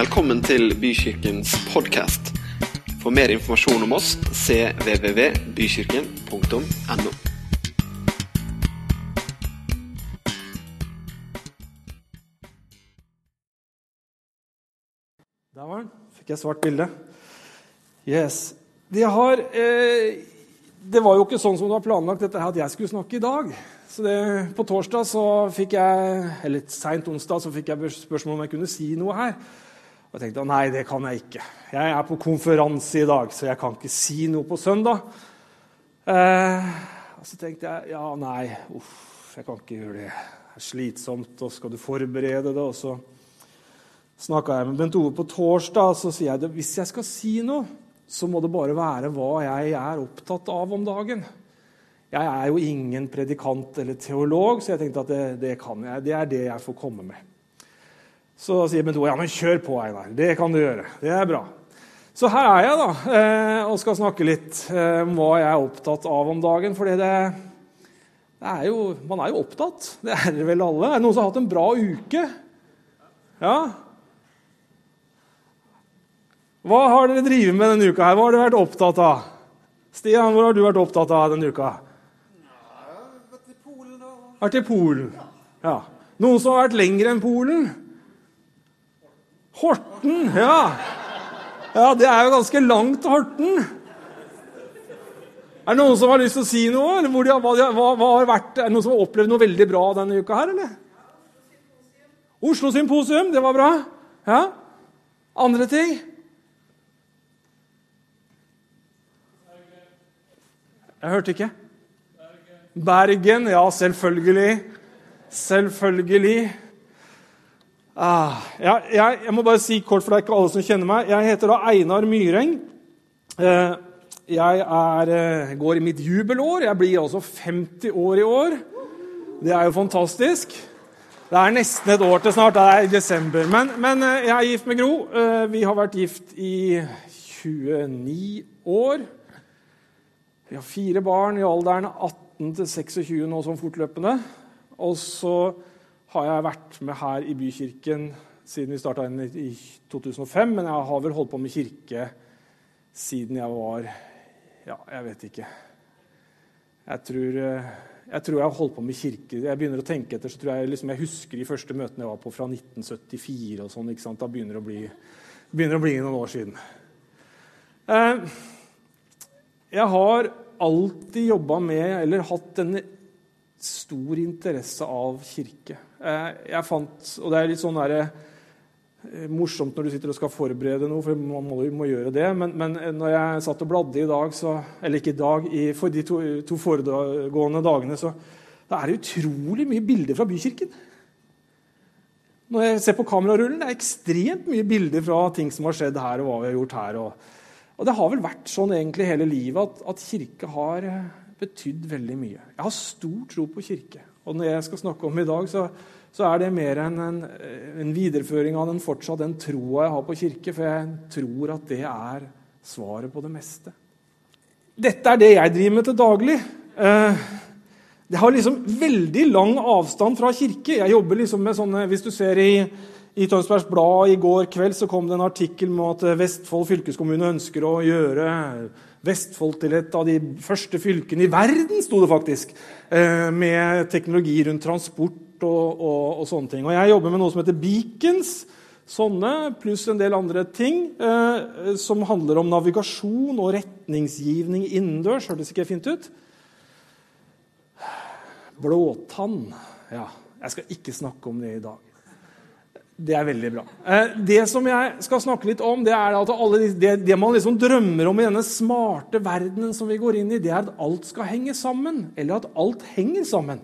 Velkommen til Bykirkens podkast. For mer informasjon om oss cvvvbykirken.no. Der var den. Fikk jeg svart bilde. Yes. De har, eh, det var jo ikke sånn som det var planlagt dette her, at jeg skulle snakke i dag. Så det, På torsdag så fikk jeg, eller seint onsdag så fikk jeg spørsmål om jeg kunne si noe her. Og jeg tenkte nei, det kan jeg ikke. Jeg er på konferanse i dag, så jeg kan ikke si noe på søndag. Eh, og så tenkte jeg ja, nei, uff, jeg kan ikke gjøre det. Det er slitsomt, og skal du forberede det? Og så snakka jeg med Bent Ove på torsdag, og så sier jeg at hvis jeg skal si noe, så må det bare være hva jeg er opptatt av om dagen. Jeg er jo ingen predikant eller teolog, så jeg tenkte at det, det kan jeg. Det er det jeg får komme med. Så sier Bent Ove ja, men kjør på, Einar. Det kan du gjøre. Det er bra. Så her er jeg da, eh, og skal snakke litt eh, om hva jeg er opptatt av om dagen. For det, det er jo, man er jo opptatt. Det er vel alle. Er det noen som har hatt en bra uke? Ja? Hva har dere drevet med denne uka? her? Hva har dere vært opptatt av? Stian, hvor har du vært opptatt av denne uka? Vært i Polen. Ja. Noen som har vært lenger enn Polen? Horten, ja. Ja, Det er jo ganske langt til Horten. Er det noen som har lyst til å si noe? Eller de, hva, hva, hva, vært, er det noen som har opplevd noe veldig bra denne uka her, eller? Oslo Symposium, det var bra. Ja. Andre ting? Jeg hørte ikke. Bergen, ja, selvfølgelig. Selvfølgelig. Ah, ja, jeg, jeg, må bare si kort, for det er ikke alle som kjenner meg. Jeg heter da Einar Myreng. Eh, jeg er, eh, går i mitt jubelår. Jeg blir altså 50 år i år. Det er jo fantastisk. Det er nesten et år til snart. Det er desember. Men, men eh, jeg er gift med Gro. Vi har vært gift i 29 år. Vi har fire barn i alderen 18 til 26 nå som fortløpende. Og så har jeg vært med her i Bykirken siden vi starta i 2005. Men jeg har vel holdt på med kirke siden jeg var Ja, jeg vet ikke. Jeg tror, jeg tror jeg har holdt på med kirke Jeg begynner å tenke etter, så tror jeg liksom jeg husker de første møtene jeg var på fra 1974. og sånn, ikke sant? Da begynner det å bli, begynner å bli noen år siden. Eh, jeg har alltid jobba med, eller hatt denne stor interesse av kirke. Eh, jeg fant, og Det er litt sånn der, eh, morsomt når du sitter og skal forberede noe, for man må, må gjøre det. Men, men, når jeg satt og bladde i dag, så, eller ikke i dag, i, for de to, to foregående dagene, så da er det utrolig mye bilder fra bykirken. Når jeg ser på kamerarullen, det er ekstremt mye bilder fra ting som har skjedd her, og hva vi har gjort her. Og, og det har vel vært sånn egentlig hele livet at, at kirke har betydd veldig mye. Jeg har stor tro på kirke. Og når jeg skal snakke om i dag, så, så er det mer enn en, en, videreføring av den fortsatt den troa jeg har på kirke, for jeg tror at det er svaret på det meste. Dette er det jeg driver med til daglig. Eh, det har liksom veldig lang avstand fra kirke. Jeg jobber liksom med sånne, Hvis du ser i, i Tønsbergs Blad i går kveld så kom det en artikkel med at Vestfold fylkeskommune ønsker å gjøre Vestfold til et av de første fylkene i verden, sto det faktisk, eh, med teknologi rundt transport og, og, og, sånne ting. Og jeg jobber med noe som heter Beacons, sånne, pluss en del andre ting eh, som handler om navigasjon og retningsgivning innendørs. Hørtes ikke fint ut? Blåtann. Ja, jeg skal ikke snakke om det i dag. Det er veldig bra. Eh, det som jeg skal snakke litt om, det er at det, det, man liksom drømmer om i denne smarte verdenen som vi går inn i, det er at alt skal henge sammen. Eller at alt henger sammen.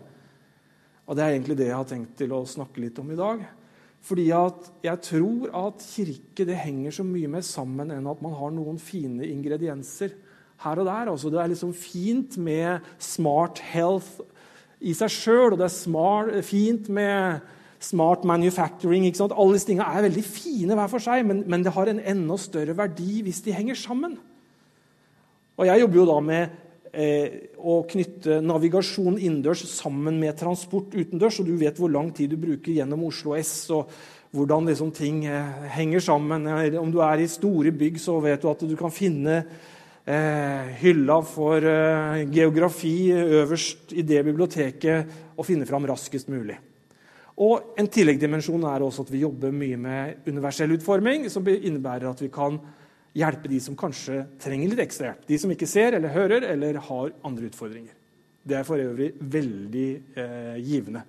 Og Det er egentlig det jeg har tenkt til å snakke litt om i dag. Fordi at jeg tror at kirke det henger så mye mer sammen enn at man har noen fine ingredienser her og der. Altså, det er liksom fint med smart health i seg sjøl, og det er smart, fint med smart manufacturing. ikke sant? Alle disse tingene er veldig fine hver for seg, men, men, det har en enda større verdi hvis de henger sammen. Og Jeg jobber jo da med eh, å knytte navigasjon innendørs sammen med transport utendørs, og du vet hvor lang tid du bruker gjennom Oslo S, og hvordan liksom ting eh, henger sammen. Om du er i store bygg, så vet du at du kan finne eh, hylla for eh, geografi øverst i det biblioteket og finne fram raskest mulig. Og En tilleggdimensjon er også at vi jobber mye med universell utforming, som innebærer at vi kan hjelpe de som kanskje trenger litt ekstra hjelp. De som ikke ser eller hører eller har andre utfordringer. Det er for øvrig veldig eh, givende.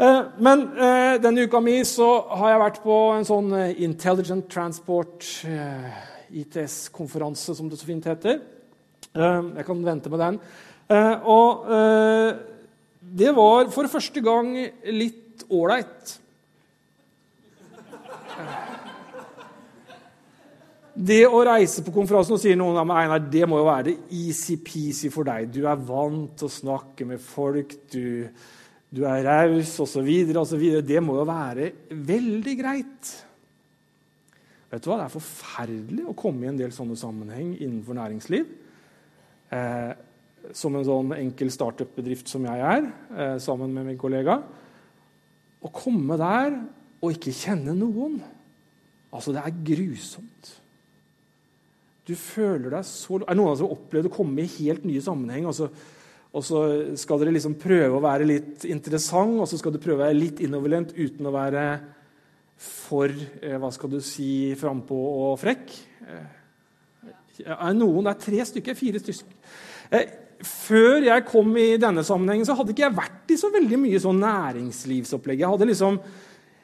Eh, men eh, denne uka mi så har jeg vært på en sånn eh, Intelligent Transport eh, ITS-konferanse, som det så fint heter. Jeg kan vente med den. Og det var for første gang litt ålreit. Det å reise på konferansen og sier noen av Einar, det må jo være easy-peasy for deg. Du er vant til å snakke med folk, du, du er raus osv. Det må jo være veldig greit. Vet du hva? Det er forferdelig å komme i en del sånne sammenheng innenfor næringsliv. Eh, som en sånn enkel startup-bedrift som jeg er, eh, sammen med min kollega. Å komme der og ikke kjenne noen Altså, det er grusomt. Du føler deg så Er det noen av dere som har opplevd å komme i helt nye sammenheng? Og så, og så skal dere liksom prøve å være litt interessant, og så skal du prøve å være litt innoverlent uten å være for eh, hva skal du si, frampå og frekk. Eh, er noen, Det er tre stykker, fire stykker. Eh, før jeg kom i denne sammenhengen, så hadde ikke jeg vært i så veldig mye sånn næringslivsopplegg. Jeg hadde liksom,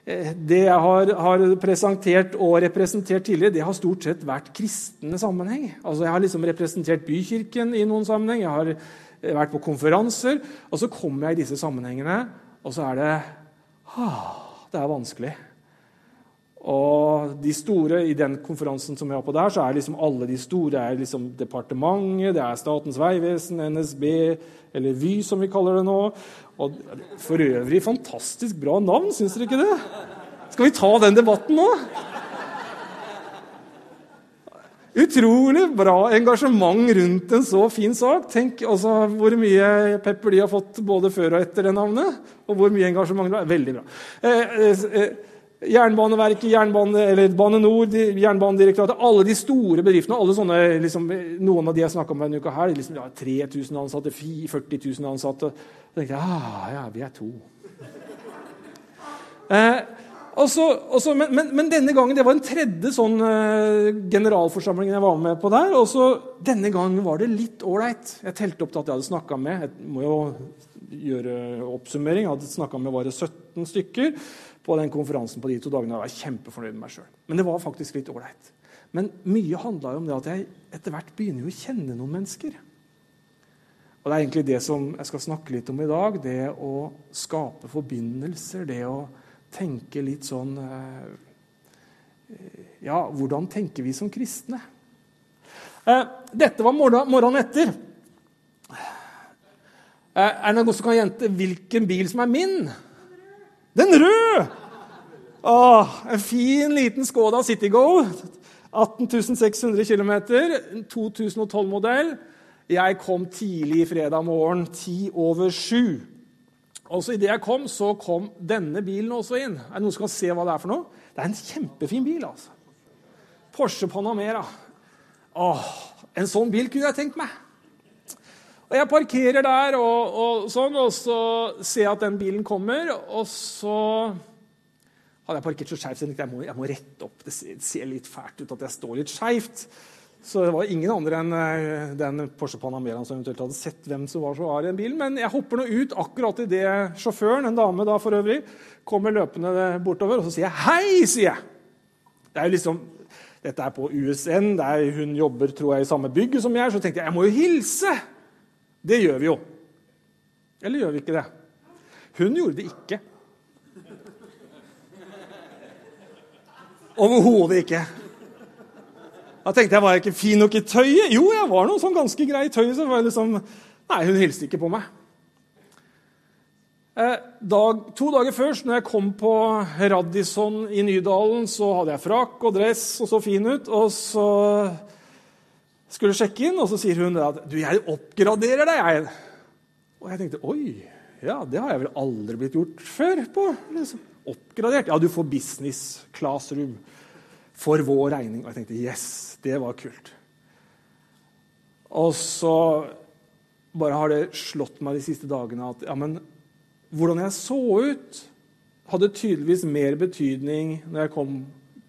Det jeg har, har, presentert og representert tidligere, det har stort sett vært kristne sammenheng. Altså, Jeg har liksom representert Bykirken i noen sammenheng, jeg har vært på konferanser. Og så kommer jeg i disse sammenhengene, og så er det ah, Det er vanskelig. Og de store, I den konferansen som vi har på der, så er liksom alle de store det er liksom departementet, det er Statens vegvesen, NSB, eller Vy, som vi kaller det nå. Og For øvrig fantastisk bra navn, syns dere ikke det? Skal vi ta den debatten nå? Utrolig bra engasjement rundt en så fin sak. Tenk altså hvor mye pepper de har fått både før og etter det navnet. Og hvor mye engasjement det er. Veldig bra. Eh, eh, eh Jernbaneverket, Jernbane, Bane Nor, Jernbanedirektoratet Alle de store bedriftene. alle sånne, liksom, Noen av de jeg snakka om denne uka, her, liksom, ja, 3000 ansatte, 40 000 ansatte. Da tenkte jeg ah, ja, vi er to. Eh, også, også, men, men, men, denne gangen, det var en tredje sånn eh, generalforsamling jeg var med på der. og så Denne gangen var det litt ålreit. Jeg telte opp til at jeg hadde snakka med jeg må jo gjøre oppsummering, jeg hadde snakka med bare 17 stykker på den konferansen på de to dagene. Jeg var kjempefornøyd med meg sjøl. Men det var faktisk litt ålreit. Men mye handla om det at jeg etter hvert begynner å kjenne noen mennesker. Og Det er egentlig det som jeg skal snakke litt om i dag. Det å skape forbindelser. Det å tenke litt sånn eh, Ja, hvordan tenker vi som kristne? Eh, dette var morgenen etter. Eh, er det noen som kan gjente hvilken bil som er min? Den røde! Åh, en fin, liten Skoda Citygo. 18 600 km. 2012-modell. Jeg kom tidlig fredag morgen, ti over sju. Og så Idet jeg kom, så kom denne bilen også inn. Er det noen som kan se hva det er for noe? Det er en kjempefin bil. altså. Porsche Panamera. Åh, En sånn bil kunne jeg tenkt meg. Og Jeg parkerer der, og, og, sånn, og så ser jeg at den bilen kommer. Og så hadde jeg parkert så skeivt, så jeg må, jeg må rette opp. Det ser, det ser, litt fælt ut at jeg står litt skeivt. Så det var ingen andre enn uh, den Porsche Panameraen som eventuelt hadde sett hvem som var så var i den bilen. Men jeg hopper nå ut akkurat idet sjåføren, en dame da for øvrig, kommer løpende bortover. Og så sier jeg 'hei', sier jeg. Det er jo liksom, Dette er på USN, er, hun jobber tror jeg, i samme bygg som jeg. Så tenkte jeg jeg må jo hilse. Det gjør vi jo. Eller gjør vi ikke det? Hun gjorde det ikke. Overhodet ikke. Da tenkte jeg, Var jeg ikke fin nok i tøyet? Jo, jeg var noe sånn ganske grei i tøyet. så var jeg liksom, Nei, hun hilste ikke på meg. Eh, dag, to dager før, når jeg kom på Radisson i Nydalen, så hadde jeg frakk og dress og så fin ut. Og så Skulle sjekke inn, og så sier hun at du, jeg oppgraderer deg. Og jeg tenkte oi, ja, det har jeg vel aldri blitt gjort før. på. Liksom. Oppgradert. Ja, du får business classroom for vår regning. Og jeg tenkte yes, det var kult. Og så bare har det slått meg de siste dagene at ja, men hvordan jeg så ut, hadde tydeligvis mer betydning når jeg kom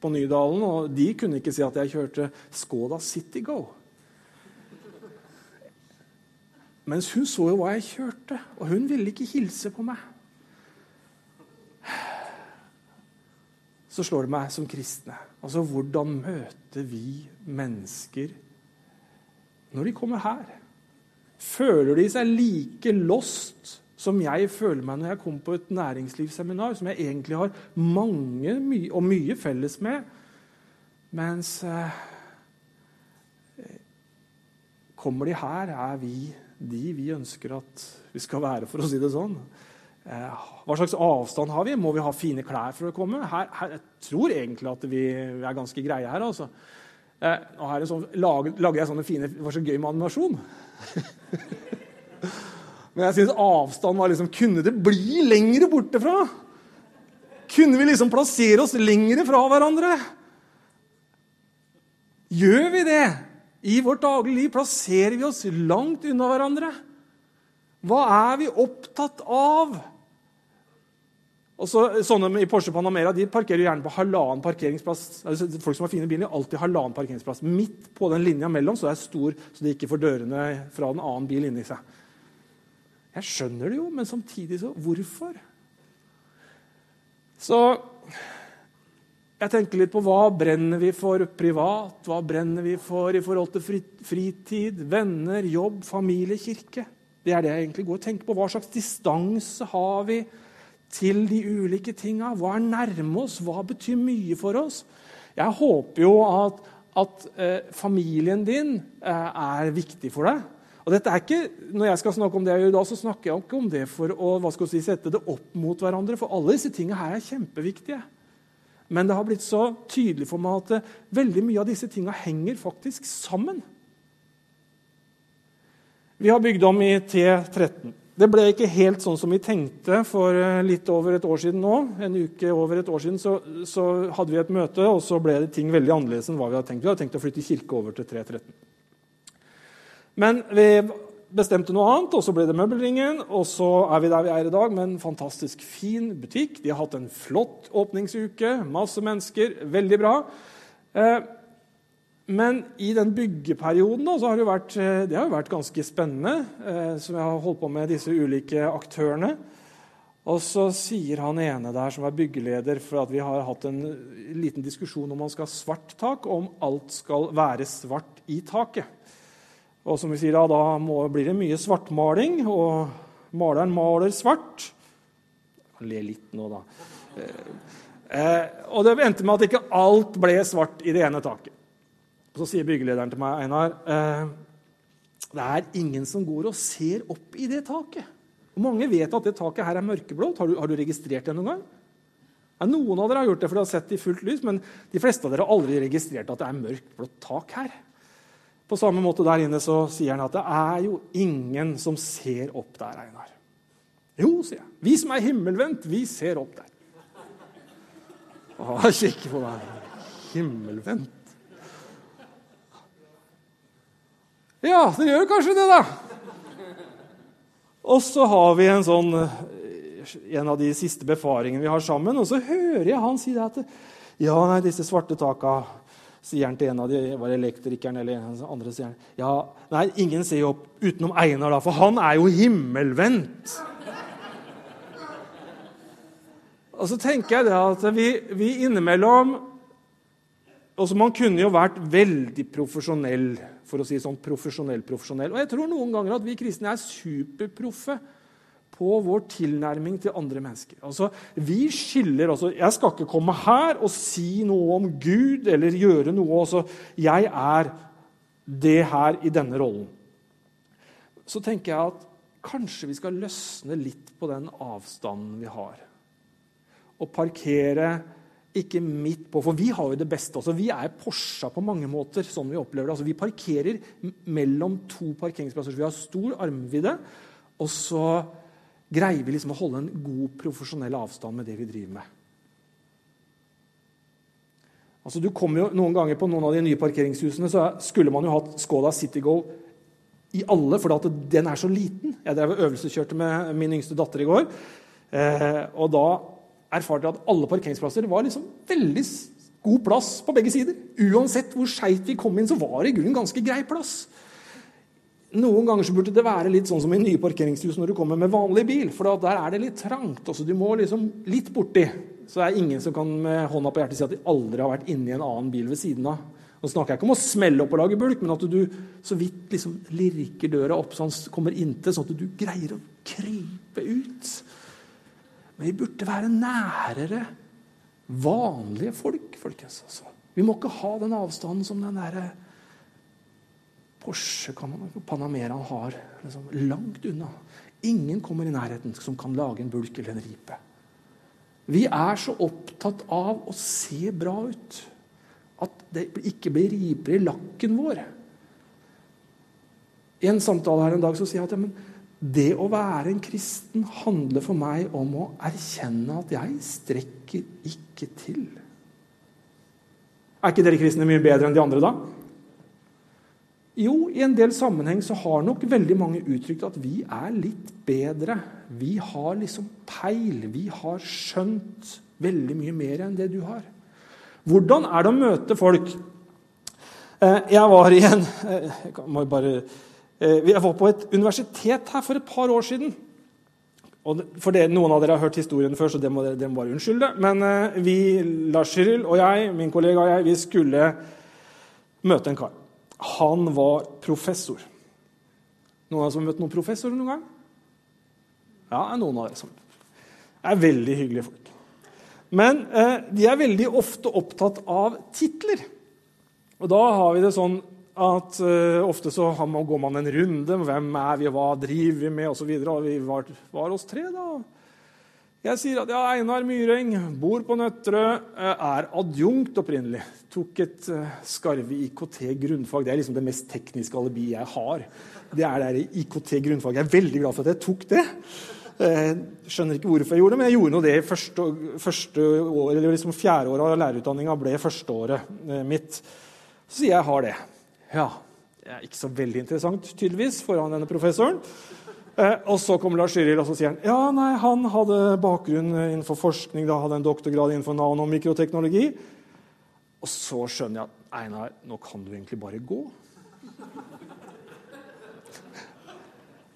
på Nydalen, og de kunne ikke si at jeg kjørte Skoda City Go. Mens hun så jo hva jeg kjørte, og hun ville ikke hilse på meg. Så slår det meg som kristne. Altså, hvordan møter vi mennesker når de kommer her? Føler de seg like lost som jeg føler meg når jeg kommer på et næringslivsseminar, som jeg egentlig har mange my og mye felles med, mens eh, Kommer de her, er vi de vi ønsker at vi skal være, for å si det sånn. Eh, hva slags avstand har vi? Må vi ha fine klær for å komme? Her, her, jeg tror egentlig at vi er ganske greie her. altså. Eh, og her sånn, lager, lager, jeg sånne fine Det var så gøy med animasjon. Men jeg synes avstanden var liksom Kunne det bli lengre borte fra? Kunne vi liksom plassere oss lengre fra hverandre? Gjør vi det? I vårt daglige liv plasserer vi oss langt unna hverandre. Hva er vi opptatt av? Og så, sånne I Porsche Panamera de parkerer gjerne på halvannen parkeringsplass. Altså, folk som har fine biler, alltid halvannen parkeringsplass. Midt på den linja mellom så det er stor, så de ikke får dørene fra en annen bil inni seg. Jeg skjønner det jo, men samtidig så Hvorfor? Så jeg tenker litt på hva brenner vi for privat? Hva brenner vi for i forhold til fritid, venner, jobb, familie, kirke? Det er det jeg egentlig går og tenker på. Hva slags distanse har vi til de ulike tinga? Hva er nærme oss? Hva betyr mye for oss? Jeg håper jo at, at eh, familien din eh, er viktig for deg. Og dette er ikke, Når jeg skal snakke om det jeg gjør da, så snakker jeg ikke om det for å si, sette det opp mot hverandre. For alle disse tingene her er kjempeviktige. Men det har blitt så tydelig for meg at eh, veldig mye av disse tingene henger faktisk sammen. Vi har bygd om i T13. Det ble ikke helt sånn som vi tenkte for eh, litt over et år siden nå. En uke over et år siden så, så hadde vi et møte, og så ble det ting veldig annerledes enn hva vi hadde tenkt. Vi hadde tenkt å flytte kirke over til 313. Men vi bestemte noe annet, og så ble det Møbelringen. Og så er vi der vi er i dag, med en fantastisk fin butikk. De har hatt en flott åpningsuke, masse mennesker, veldig bra. Eh, men i den byggeperioden da, har det, vært, eh, det har jo vært ganske spennende, eh, som jeg har holdt på med disse ulike aktørene. Og så sier han ene der, som er byggeleder, for at vi har hatt en liten diskusjon om man skal ha svart tak, og om alt skal være svart i taket. Og som vi sier, da, da må, blir det mye svartmaling, og maleren maler svart. Jeg ler litt nå, da. Eh, eh, og det endte med at ikke alt ble svart i det ene taket. Og så sier byggelederen til meg, Einar eh, det er ingen som går og ser opp i det taket. Og Mange vet at det taket her er mørkeblått. Har du, har du registrert det noen gang? Ja, noen av dere har gjort det, for de har sett det i fullt lys, men de fleste av dere har aldri registrert at det er mørkblått tak her. På samme måte der inne så sier han at det er jo ingen som ser opp der, Einar. Jo, sier jeg. Vi som er himmelvendt, vi ser opp der. Å, kikke på meg. Himmelvendt. Ja, det gjør kanskje det, da. Og så har vi en sånn en av de siste befaringene vi har sammen, og så hører jeg han si det at ja, nei, disse svarte taka sier han til en av de var elektrikeren eller en av de andre sier han, ja, nei, ingen ser opp utenom Einar, da, for han er jo himmelvendt. Og så tenker jeg det at vi, vi innimellom også Man kunne jo vært veldig profesjonell, for å si sånn profesjonell, profesjonell. Og jeg tror noen ganger at vi kristne er superproffe på vår tilnærming til andre mennesker. Altså, vi skiller altså, Jeg skal ikke komme her og si noe om Gud eller gjøre noe. Altså, jeg er det her i denne rollen. Så tenker jeg at kanskje vi skal løsne litt på den avstanden vi har. Og parkere ikke midt på. For vi har jo det beste også. Vi er Porscha på mange måter. sånn Vi opplever det. Altså, vi parkerer mellom to parkeringsplasser. Så vi har stor armvidde. Og så greier vi liksom å holde en god profesjonell avstand med det vi driver med. Altså, du kommer jo Noen ganger på noen av de nye parkeringshusene så skulle man jo hatt Skoda Citygo i alle, for den er så liten. Jeg drev øvelseskjørte med min yngste datter i går. Eh, og da erfarte jeg at alle parkeringsplasser var liksom veldig god plass på begge sider. Uansett hvor skeivt vi kom inn, så var det i grunnen ganske grei plass. Noen ganger så burde det være litt sånn som i nye parkeringshus når du kommer med vanlig bil. For der er det litt trangt. Også du må liksom litt borti. Så det er ingen som kan med hånda på hjertet si at de aldri har vært inni en annen bil ved siden av. Nå snakker jeg ikke om å smelle opp og lage bulk, men at du så vidt liksom lirker døra opp så han kommer inntil, sånn at du greier å krype ut. Men vi burde være nærere vanlige folk, folkens. Altså. Vi må ikke ha den avstanden som den derre Porsche Panameraen har. Liksom, langt unna. Ingen kommer i nærheten som kan lage en bulk eller en ripe. Vi er så opptatt av å se bra ut at det ikke blir riper i lakken vår. I en samtale her en dag så sier jeg at ja, det å være en kristen handler for meg om å erkjenne at jeg strekker ikke til. Er ikke dere kristne mye bedre enn de andre, da? Jo, i en del sammenheng så har nok veldig mange uttrykt at vi er litt bedre. Vi har liksom peil. Vi har skjønt veldig mye mer enn det du har. Hvordan er det å møte folk? Eh, jeg var i en eh, Jeg bare eh, Jeg var på et universitet her for et par år siden. Og for det, Noen av dere har hørt historien før, så det må dere, bare unnskylde. Men vi, Lars Cyril og jeg, min kollega og jeg, vi skulle møte en kar. Han var professor. Noen av dere som har møtt noen professorer noen gang? Ja, noen av dere som Det er veldig hyggelige folk. Men eh, de er veldig ofte opptatt av titler. Og da har vi det sånn at eh, ofte så man, går man en runde. Hvem er vi, hva driver vi med, osv. Og, så og vi var, var oss tre, da. Jeg sier at ja, Einar Myreng bor på Nøtterøy, eh, er adjunkt opprinnelig. Tok et uh, skarve IKT grunnfag. Det er liksom det mest tekniske alibi jeg har. Det er det IKT-grunnfaget. Jeg er veldig glad for at jeg tok det. Eh, skjønner ikke hvorfor jeg gjorde det, men jeg gjorde nå det første, første år, eller liksom fjerde året av lærerutdanninga ble førsteåret mitt. Så sier jeg har det. Ja, det er ikke så veldig interessant, tydeligvis, foran denne professoren. Eh, og så kommer Lars Cyril og så sier han, ja, nei, han hadde bakgrunn innenfor forskning. da hadde en doktorgrad innenfor nanomikroteknologi. Og så skjønner jeg at Einar, nå kan du egentlig bare gå.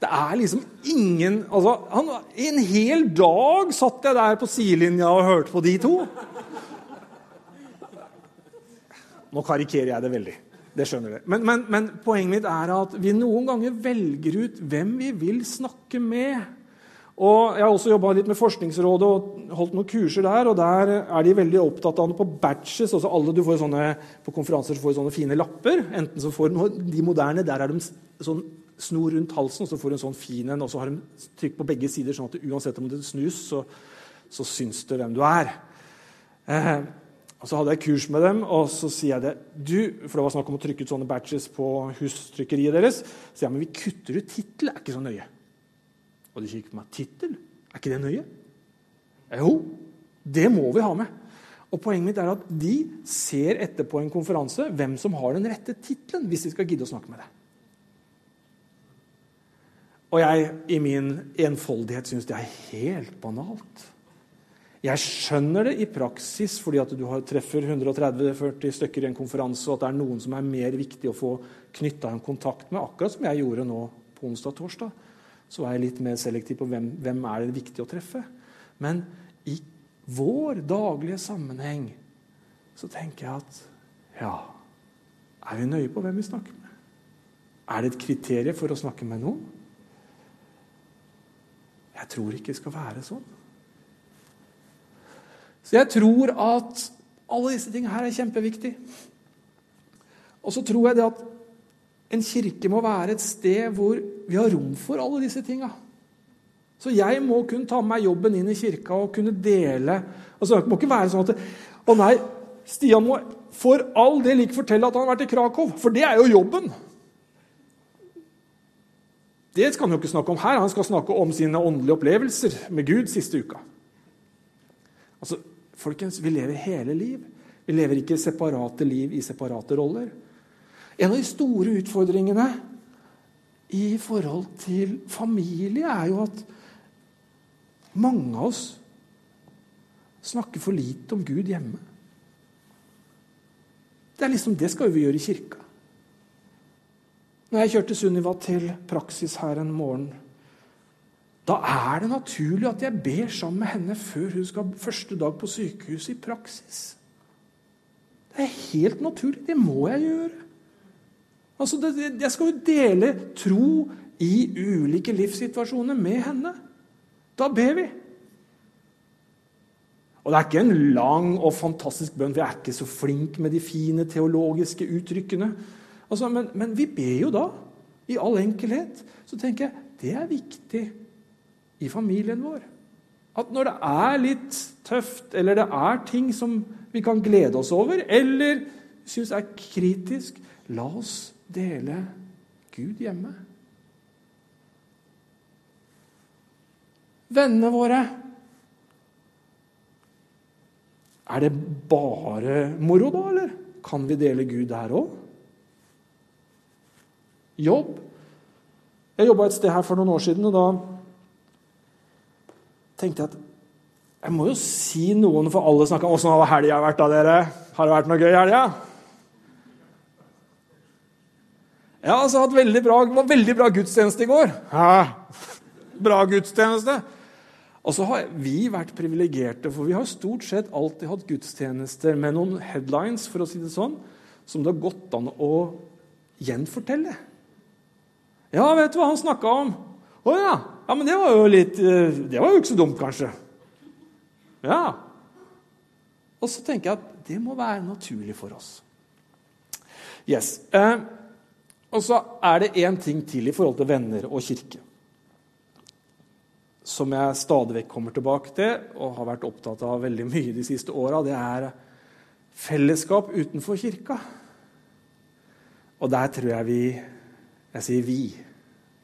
Det er liksom ingen altså, han, En hel dag satt jeg der på sidelinja og hørte på de to. Nå karikerer jeg det veldig. Det skjønner dere. Men, men, men, poenget mitt er at vi noen ganger velger ut hvem vi vil snakke med. Og Jeg har også jobba litt med Forskningsrådet og holdt noen kurser der. og Der er de veldig opptatt av det på batches. altså alle du får sånne, På konferanser får du sånne fine lapper. enten så får De moderne der er de sånn snor rundt halsen, og så får du en sånn fin en. Og så har de trykk på begge sider, sånn at uansett om det snus, så, så syns det hvem du er. Eh, og Så hadde jeg kurs med dem, og så sier jeg det du, For det var snakk om å trykke ut sånne batches på hustrykkeriet deres. Så sier jeg men vi kutter ut tittel, er ikke så nøye. Og de kikker på meg. Tittel? Er ikke det nøye? Jo, det må vi ha med. Og Poenget mitt er at de ser etter på en konferanse hvem som har den rette tittelen, hvis de skal gidde å snakke med deg. Og jeg i min enfoldighet syns det er helt banalt. Jeg skjønner det i praksis fordi at du treffer 130-40 stykker i en konferanse, og at det er noen som er mer viktig å få knytta en kontakt med. Akkurat som jeg gjorde nå på onsdag og torsdag. Så er jeg litt mer selektiv på hvem, hvem er det viktig å treffe. Men i vår daglige sammenheng så tenker jeg at ja Er vi nøye på hvem vi snakker med? Er det et kriterium for å snakke med noen? Jeg tror ikke det skal være sånn. Så jeg tror at alle disse tingene her er kjempeviktige. Og så tror jeg det at en kirke må være et sted hvor vi har rom for alle disse tinga. Så jeg må kunne ta med meg jobben inn i kirka og kunne dele. Altså, det må ikke være sånn at Å nei, Stian må for all del ikke fortelle at han har vært i Krakow, for det er jo jobben. Det skal han jo ikke snakke om her. Han skal snakke om sine åndelige opplevelser med Gud siste uka. Folkens, Vi lever hele liv. Vi lever ikke separate liv i separate roller. En av de store utfordringene i forhold til familie er jo at mange av oss snakker for lite om Gud hjemme. Det er liksom, det skal vi gjøre i kirka. Når jeg kjørte Sunniva til praksis her en morgen, da er det naturlig at jeg ber sammen med henne før hun skal første dag på sykehuset i praksis. Det er helt naturlig. Det må jeg gjøre. Altså, det, jeg skal jo dele tro i ulike livssituasjoner med henne. Da ber vi. Og det er ikke en lang og fantastisk bønn, for jeg er ikke så flink med de fine teologiske uttrykkene. Altså, men, men, vi ber jo da, i all enkelhet. Så tenker jeg det er viktig i familien vår. At når det er litt tøft, eller det er ting som vi kan glede oss over, eller syns er kritisk, la oss dele Gud hjemme. Vennene våre Er det bare moro, da, eller? Kan vi dele Gud der òg? Jobb. Jeg jobba et sted her for noen år siden, og da tenkte jeg at jeg må jo si noen, for alle snakka om åssen har helga vært da, dere? Har det vært noe gøy i helga? Ja, altså, hatt veldig bra, det var veldig bra gudstjeneste i går. Hæ? bra gudstjeneste. Og så har vi vært privilegerte, for vi har stort sett alltid hatt gudstjenester med noen headlines for å si det sånn, som det har gått an å gjenfortelle. Ja, vet du hva han snakka om? Å ja. ja. Men det var jo litt eh, Det var jo ikke så dumt, kanskje. Ja. Og så tenker jeg at det må være naturlig for oss. Yes. Eh, og så er det én ting til i forhold til venner og kirke som jeg stadig vekk kommer tilbake til og har vært opptatt av veldig mye de siste åra, det er fellesskap utenfor kirka. Og der tror jeg vi Jeg sier vi,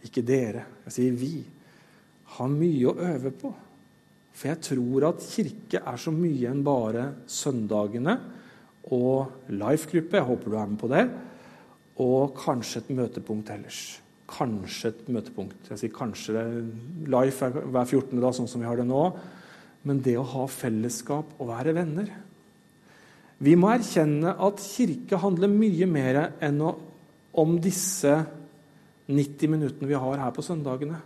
ikke dere. Jeg sier vi. Har mye å øve på. For jeg tror at kirke er så mye enn bare søndagene og life-gruppe. Jeg håper du er med på det. Og kanskje et møtepunkt ellers kanskje et møtepunkt. Jeg sier kanskje. Life er hver 14. dag, sånn som vi har det nå. Men det å ha fellesskap og være venner Vi må erkjenne at kirke handler mye mer enn om disse 90 minuttene vi har her på søndagene.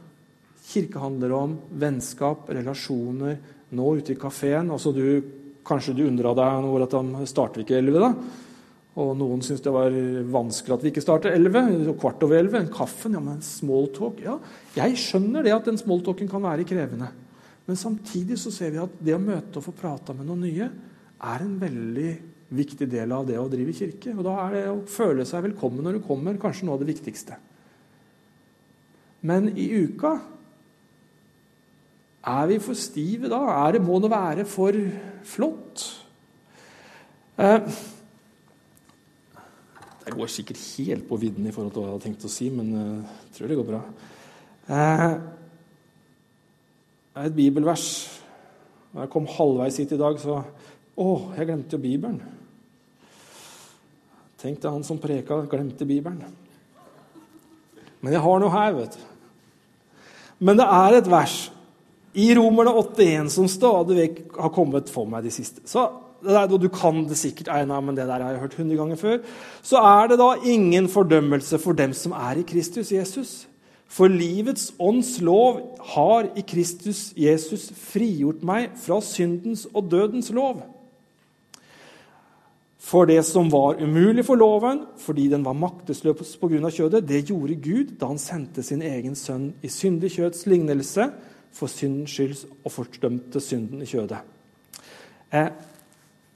Kirke handler om vennskap, relasjoner, nå ute i kafeen. Altså du, kanskje du undra deg over at de starter ikke 11, da? Og noen syntes det var vanskelig at vi ikke starter 11, kvart over 11. En kaffen, ja, men smalltalk Ja, jeg skjønner det at den smalltalken kan være krevende. Men samtidig så ser vi at det å møte og få prata med noen nye er en veldig viktig del av det å drive kirke. Og da er det å føle seg velkommen når du kommer, kanskje noe av det viktigste. Men i uka er vi for stive da? Er det, må det være for flott? Eh, jeg går sikkert helt på vidden i forhold til hva jeg hadde tenkt å si, men eh, jeg tror det går bra. Eh, et bibelvers. Da jeg kom halvveis hit i dag, så Å, jeg glemte jo Bibelen. Tenk deg han som preka, glemte Bibelen. Men jeg har noe her, vet du. Men det er et vers i Romerne 8,1 som stadig vekk har kommet for meg de siste. Så og du kan det sikkert, Einar, men det der har jeg hørt hundre ganger før, så er det da ingen fordømmelse for dem som er i Kristus Jesus. For livets ånds lov har i Kristus Jesus frigjort meg fra syndens og dødens lov. For det som var umulig for loven, fordi den var maktesløs pga. kjødet, det gjorde Gud da han sendte sin egen sønn i syndig kjøds lignelse for syndens skyld og fordømte synden i kjødet. Eh,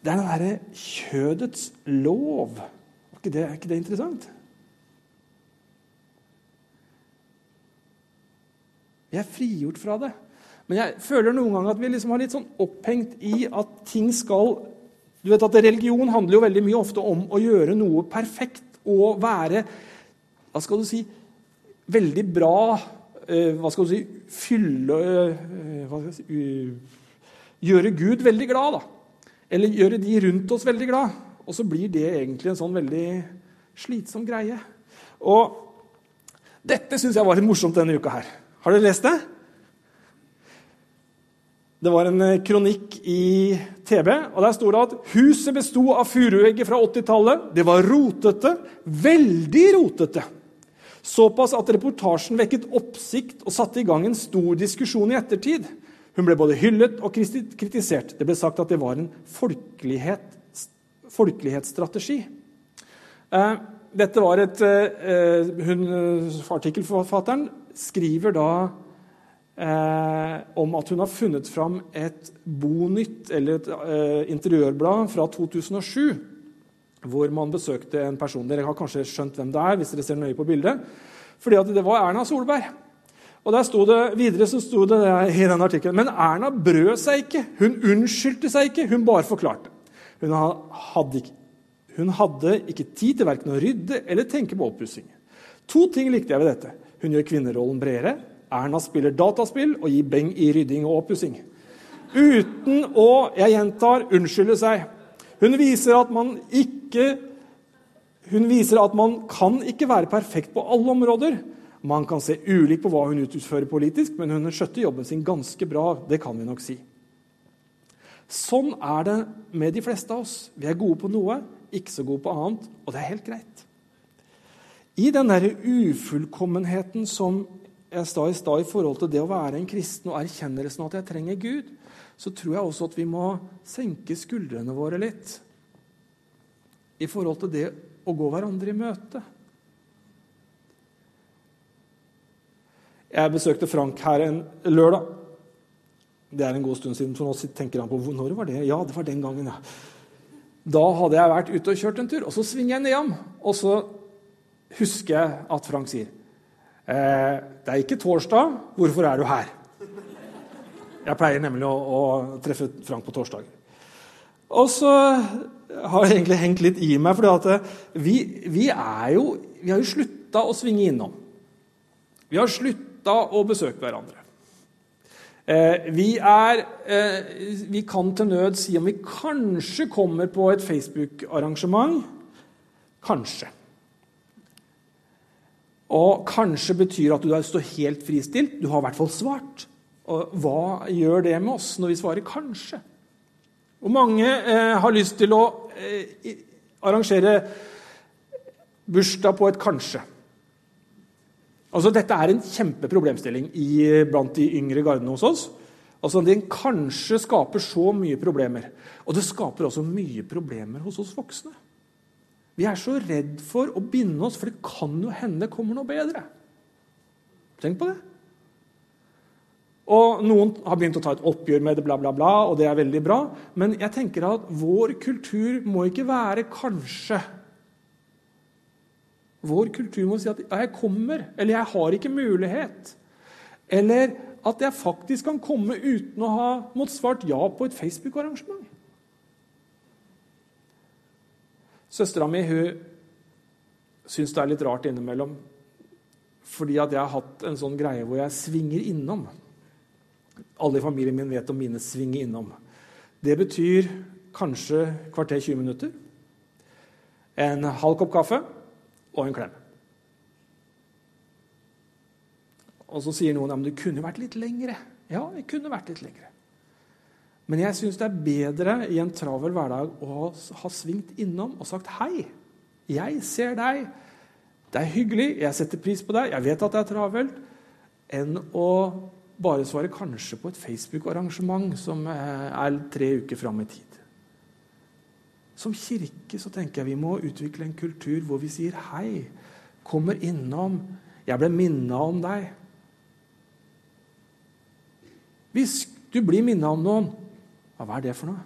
det er den derre kjødets lov. Er ikke, det, er ikke det interessant? Vi er frigjort fra det. Men jeg føler noen ganger at vi liksom har litt sånn opphengt i at ting skal Du vet at Religion handler jo veldig mye ofte om å gjøre noe perfekt og være Hva skal du si Veldig bra eh, Hva skal du si Fylle eh, si, Gjøre Gud veldig glad, da. Eller gjøre de rundt oss veldig glad. Og så blir det egentlig en sånn veldig slitsom greie. Og dette syns jeg var litt morsomt denne uka her. Har dere lest det? Det var en eh, kronikk i TV, og der sto det at huset besto av furuegger fra 80-tallet. Det var rotete. Veldig rotete. Såpass at reportasjen vekket oppsikt og satte i gang en stor diskusjon i ettertid. Hun ble både hyllet og kritisert. Det ble sagt at det var en folkelighet, folkelighetsstrategi. Eh, dette var et eh, hun, Artikkelforfatteren skriver da eh, om at hun har funnet fram et Bonytt, eller et eh, interiørblad fra 2007, hvor man besøkte en person. Dere har kanskje skjønt hvem det er, hvis dere ser nøye på bildet. Fordi at det var Erna Solberg. Og der sto det, Videre så sto det i den artikkelen Men Erna brød seg ikke. Hun unnskyldte seg ikke. Hun bare forklarte. Hun hadde ikke, hun hadde ikke tid til verken å rydde eller tenke på oppussing. To ting likte jeg ved dette. Hun gjør kvinnerollen bredere. Erna spiller dataspill og gir beng i rydding og oppussing. Uten å, jeg gjentar, unnskylde seg. Hun viser at man ikke hun viser at man kan ikke være perfekt på alle områder. Man kan se ulikt på hva hun utfører politisk, men hun skjøtter jobben sin ganske bra. Det kan vi nok si. Sånn er det med de fleste av oss. Vi er gode på noe, ikke så gode på annet, og det er helt greit. I den der ufullkommenheten som jeg sa i stad i forhold til det å være en kristen og erkjennelsen av at jeg trenger Gud, så tror jeg også at vi må senke skuldrene våre litt i forhold til det å gå hverandre i møte. Jeg besøkte Frank her en lørdag. Det er en god stund siden, for nå tenker han på når var det Ja, det var den gangen, ja. Da hadde jeg vært ute og kjørt en tur, og så svinger jeg nedom. Og så husker jeg at Frank sier Eh, det er ikke torsdag. Hvorfor er du her? Jeg pleier nemlig å, å treffe Frank på torsdag. Og så har jeg egentlig hengt litt i meg, for vi, vi, er jo, vi har jo slutta å svinge innom. Vi har slutta å besøke hverandre. Eh, vi, er, eh, vi kan til nød si om vi kanskje kommer på et Facebook-arrangement. Kanskje. Og kanskje betyr at du står helt fristilt. Du har i hvert fall svart. Og hva gjør det med oss når vi svarer 'kanskje'? Og mange eh, har lyst til å eh, arrangere bursdag på et 'kanskje'. Altså, Dette er en kjempeproblemstilling blant de yngre gardene hos oss. Altså, Den kanskje skaper så mye problemer. Og det skaper også mye problemer hos oss voksne. Vi er så redd for å binde oss, for det kan jo hende det kommer noe bedre. Tenk på det. Og Noen har begynt å ta et oppgjør med det, bla, bla, bla, og det er veldig bra. Men jeg tenker at vår kultur må ikke være kanskje. Vår kultur må si at 'jeg kommer', eller 'jeg har ikke mulighet'. Eller at jeg faktisk kan komme uten å ha måttet svart ja på et Facebook-arrangement. Søstera mi syns det er litt rart innimellom. Fordi at jeg har hatt en sånn greie hvor jeg svinger innom. Alle i familien min vet om mine svinger innom. Det betyr kanskje kvarter 20 minutter, en halv kopp kaffe og en klem. Og så sier noen at det kunne vært litt lengre. Ja, det kunne vært litt lengre. Men jeg syns det er bedre i en travel hverdag å ha svingt innom og sagt hei. Jeg ser deg. Det er hyggelig. Jeg setter pris på deg. Jeg vet at det er travelt. Enn å bare svare kanskje på et Facebook-arrangement som eh, er tre uker fram i tid. Som kirke så tenker jeg vi må utvikle en kultur hvor vi sier hei. Kommer innom. Jeg ble minna om deg. Hvis du blir minna om noen, hva er det for noe?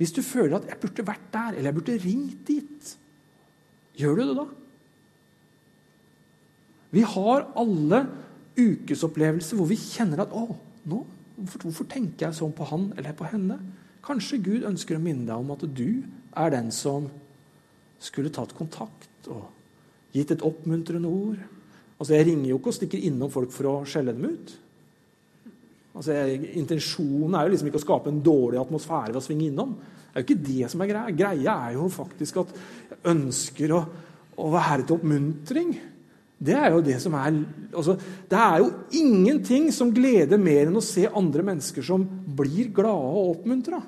Hvis du føler at 'jeg burde vært der', eller 'jeg burde ringt dit', gjør du det da? Vi har alle ukesopplevelser hvor vi kjenner at 'å, nå hvorfor, hvorfor tenker jeg sånn på han eller på henne? Kanskje Gud ønsker å minne deg om at du er den som skulle tatt kontakt og gitt et oppmuntrende ord. Altså, Jeg ringer jo ikke og stikker innom folk for å skjelle dem ut. Altså, Intensjonen er jo liksom ikke å skape en dårlig atmosfære ved å svinge innom. Det er jo ikke det som er greia. Greia er jo faktisk at jeg ønsker å, å være til oppmuntring. Det er jo det som er altså, Det er jo ingenting som gleder mer enn å se andre mennesker som blir glade og oppmuntra.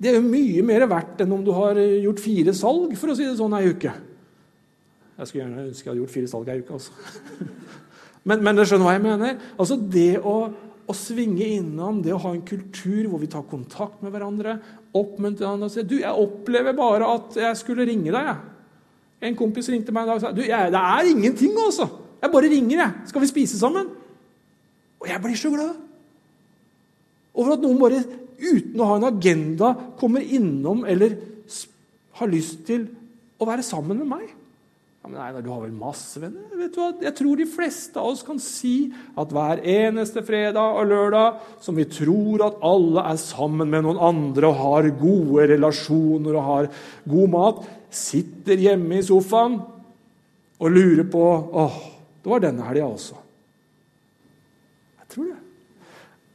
Det er jo mye mer verdt enn om du har gjort fire salg, for å si det sånn, ei uke. Jeg skulle gjerne ønske jeg hadde gjort fire salg ei uke. altså. Men, men skjønner hva jeg mener? Altså Det å, å, svinge innom, det å ha en kultur hvor vi tar kontakt med hverandre, oppmuntre hverandre og si du, 'Jeg opplever bare at jeg skulle ringe deg.' En kompis ringte meg en dag og sa du, jeg, 'Det er ingenting, altså. Jeg bare ringer. jeg. Skal vi spise sammen?' Og jeg blir så glad over at noen bare uten å ha en agenda kommer innom eller har lyst til å være sammen med meg. Ja, men nei, Du har vel masse venner? Vet du hva? Jeg tror de fleste av oss kan si at hver eneste fredag og lørdag som vi tror at alle er sammen med noen andre og har gode relasjoner og har god mat, sitter hjemme i sofaen og lurer på åh, det var denne helga også. Jeg tror det.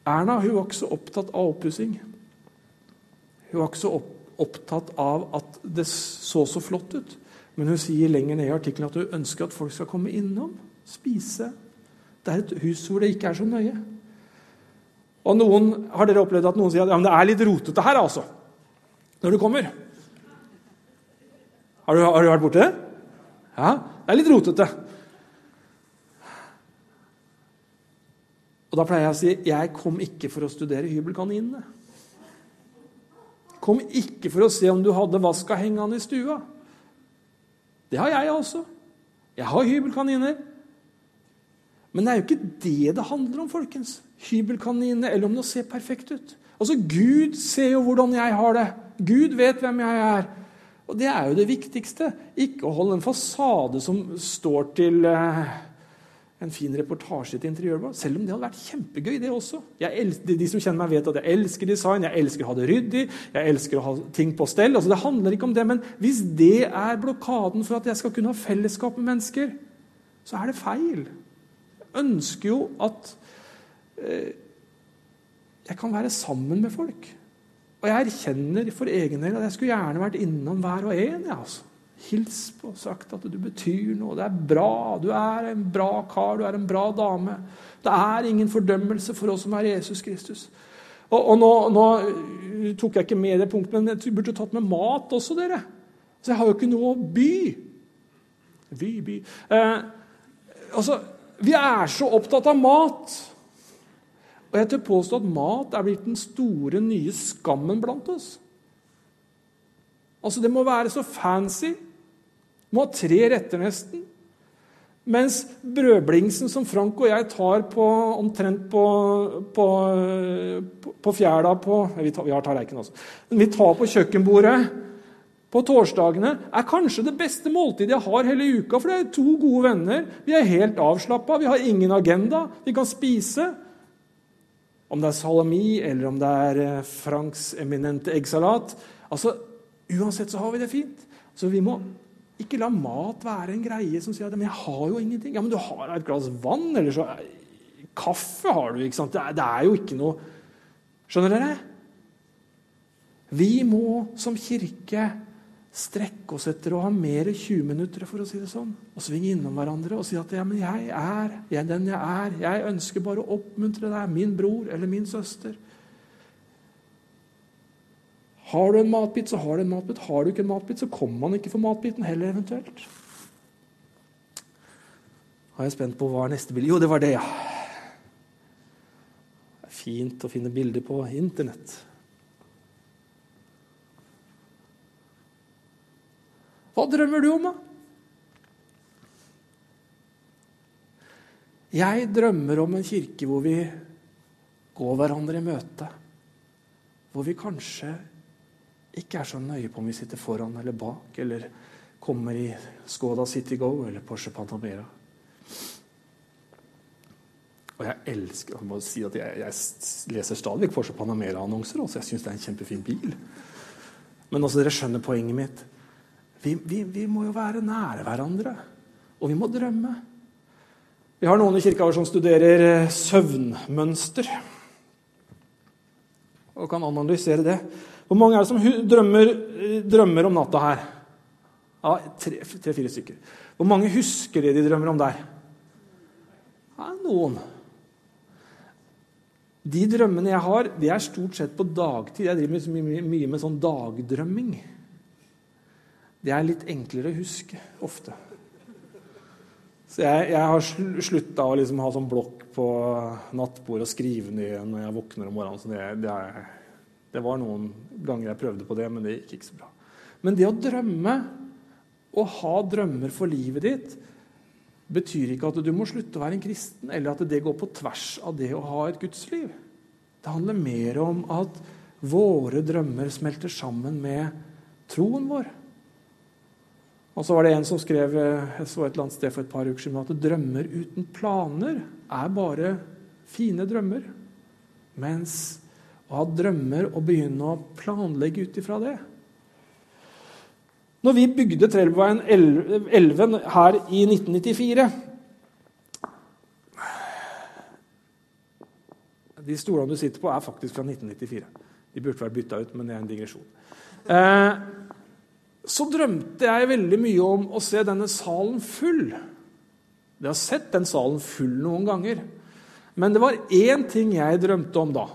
Erna hun var ikke så opptatt av oppussing. Hun var ikke så opptatt av at det så så flott ut. Men hun sier lenger ned i artikkelen at hun ønsker at folk skal komme innom, spise. Det er et hus hvor det ikke er så nøye. Og noen, Har dere opplevd at noen sier at ja, men det er litt rotete her, altså? Når du kommer? Har du, har du vært borti det? Ja, det er litt rotete. Og Da pleier jeg å si jeg kom ikke for å studere hybelkaninene. Kom ikke for å se om du hadde vaska hengende i stua. Det har jeg også. Jeg har hybelkaniner. Men det er jo ikke det det handler om, folkens. Hybelkaninene, eller om det ser perfekt ut. Altså, Gud ser jo hvordan jeg har det. Gud vet hvem jeg er. Og det er jo det viktigste. Ikke å holde en fasade som står til eh, en fin reportasje til Interiørblad. Selv om det hadde vært kjempegøy, det også. Elsker, de som kjenner meg, vet at jeg elsker design, jeg elsker å ha det ryddig, jeg elsker å ha ting på stell. Altså, det handler ikke om det, men hvis det er blokaden for at jeg skal kunne ha fellesskap med mennesker, så er det feil. Jeg ønsker jo at eh, jeg kan være sammen med folk. Og jeg erkjenner for egen del at jeg skulle gjerne vært innom hver og en. Ja, altså hils på, sagt at du betyr noe. Det er bra. Du er en bra kar, du er en bra dame. Det er ingen fordømmelse for oss som er Jesus Kristus. Og, og nå, nå, tok jeg ikke med det punktet, men jeg burde tatt med mat også, dere. Så jeg har jo ikke noe å by. By, by. Eh, altså, vi er så opptatt av mat. Og jeg tør påstå at mat er blitt den store, nye skammen blant oss. Altså, Det må være så fancy. Må ha tre retter, nesten. Mens brødblingsen som Frank og jeg tar på, omtrent på, på, på fjæla på Vi, tar, vi har tallerken også. Vi tar på kjøkkenbordet på torsdagene, er kanskje det beste måltidet jeg har hele uka. For det er to gode venner. Vi er helt avslappa, vi har ingen agenda. Vi kan spise. Om det er salami eller om det er eh, Franks eminente eggsalat. Altså, Uansett så har vi det fint. Så vi må ikke la mat være en greie som sier at men 'jeg har jo ingenting'. Ja, men du har et glass vann, eller så Kaffe har du, ikke sant? Det er, det er jo ikke noe Skjønner dere? Vi må som kirke strekke oss etter å ha mer 20 minutter, for å si det sånn. Og svinge innom hverandre og si at ja, men jeg er jeg er den jeg er. Jeg ønsker bare å oppmuntre deg, min bror eller min søster. Har du en matbit, så har du en matbit. Har du ikke en matbit, så kommer man ikke for matbiten heller, eventuelt. Da er jeg spent på hva er neste bilde Jo, det var det, ja. Det er fint å finne bilder på Internett. Hva drømmer du om, da? Jeg drømmer om en kirke hvor vi går hverandre i møte. Hvor vi kanskje ikke er så nøye på om vi sitter foran eller bak, eller kommer i Skoda City Go eller Porsche Pantamera. Og jeg elsker jeg må si at jeg, jeg leser stadig Porsche Panamera-annonser. Også. Jeg syns det er en kjempefin bil. Men også dere skjønner poenget mitt. Vi, vi, vi, må jo være nære hverandre. Og vi må drømme. Vi har noen i kirka som studerer eh, søvnmønster. Og kan analysere det. Hvor mange er det som drømmer, eh, drømmer om natta her? Ja, Tre-fire tre, stykker. Hvor mange husker det de drømmer om der? Ja, noen. De drømmene jeg har, det er stort sett på dagtid. Jeg driver mye, mye med sånn dagdrømming. Det er litt enklere å huske ofte. Så jeg, jeg har slutta å liksom ha sånn blokk på nattbordet og skrive ned når jeg våkner om morgenen. Så det, det, er, det, var noen ganger jeg prøvde på det, men det gikk ikke så bra. Men det å drømme, å ha drømmer for livet ditt, betyr ikke at du må slutte å være en kristen, eller at det går på tvers av det å ha et gudsliv. Det handler mer om at våre drømmer smelter sammen med troen vår. Og så var det en som skrev jeg så et eller annet sted for et par uker siden, at drømmer uten planer er bare fine drømmer. Mens å ha drømmer og begynne å planlegge ut ifra det når vi bygde Trellveien 11 her i 1994 De stolene du sitter på, er faktisk fra 1994. De burde vært bytta ut, men det er en digresjon. Eh, så drømte jeg veldig mye om å se denne salen full. Jeg har sett den salen full noen ganger. Men det var én ting jeg drømte om da.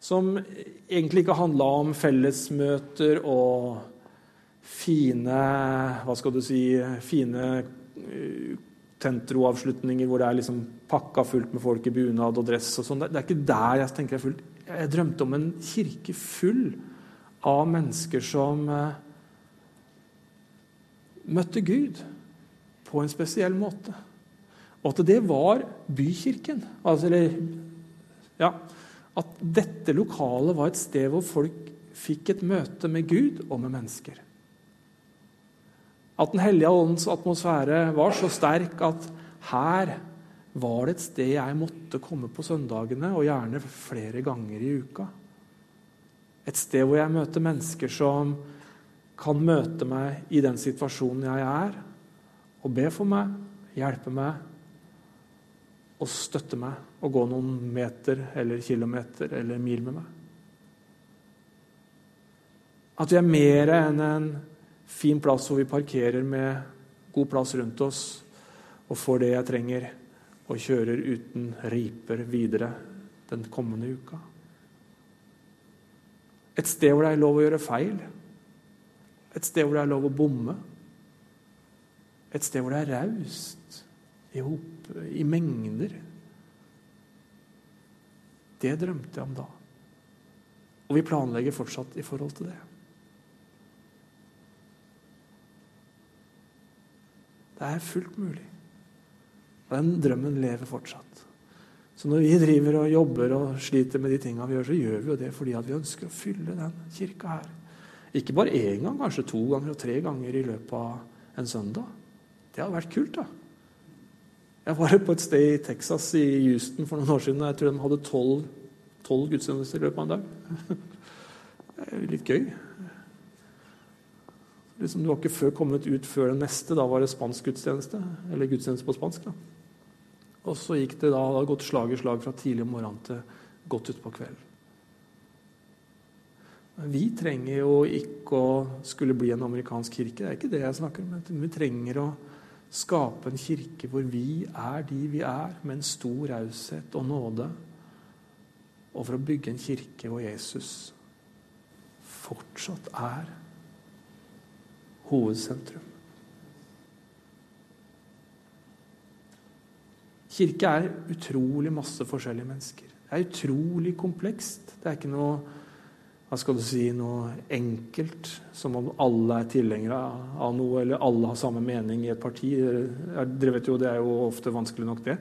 Som egentlig ikke handla om fellesmøter og fine hva skal du si, fine uh, tentroavslutninger hvor det er liksom pakka fullt med folk i bunad og dress. og sånn. Det, er ikke der jeg tenker jeg er fullt. Jeg drømte om en kirke full av mennesker som uh, møtte Gud på en spesiell måte. Og at det var bykirken. Altså, eller, ja, at dette lokalet var et sted hvor folk fikk et møte med Gud og med mennesker. At Den hellige åndens atmosfære var så sterk at her var det et sted jeg måtte komme på søndagene, og gjerne flere ganger i uka. Et sted hvor jeg møter mennesker som kan møte meg i den situasjonen jeg er, og be for meg, hjelpe meg og støtte meg og gå noen meter eller kilometer eller mil med meg. At vi er mer enn en fin plass hvor vi parkerer med god plass rundt oss og får det jeg trenger, og kjører uten riper videre den kommende uka. Et sted hvor det er lov å gjøre feil. Et sted hvor det er lov å bomme. Et sted hvor det er raust i, i mengder. Det drømte jeg om da. Og vi planlegger fortsatt i forhold til det. Det er fullt mulig. Og den drømmen lever fortsatt. Så når vi driver og jobber og sliter med de tinga vi gjør, så gjør vi jo det fordi vi ønsker å fylle den kirka her. Ikke bare én gang, kanskje to ganger og tre ganger i løpet av en søndag. Det hadde vært kult, da. Jeg var på et sted i Texas, i Houston, for noen år siden. Jeg tror de hadde tolv gudstjenester i løpet av en dag. Litt gøy liksom, Du var ikke før kommet ut før den neste. Da var det spansk gudstjeneste. Eller gudstjeneste på spansk. da. Og så gikk det da, det gått slag i slag fra tidlig om morgenen til godt utpå kvelden. Vi trenger jo ikke å skulle bli en amerikansk kirke. Det er ikke det jeg snakker om. Vi trenger å skape en kirke hvor vi er de vi er, med en stor raushet og nåde. Og for å bygge en kirke hvor Jesus fortsatt er hovedsentrum. Kirke er utrolig masse forskjellige mennesker. Det er utrolig komplekst. Det er ikke noe hva skal du si, noe enkelt, som om alle er tilhengere av noe, eller alle har samme mening i et parti. Dere vet jo, Det er jo ofte vanskelig nok, det,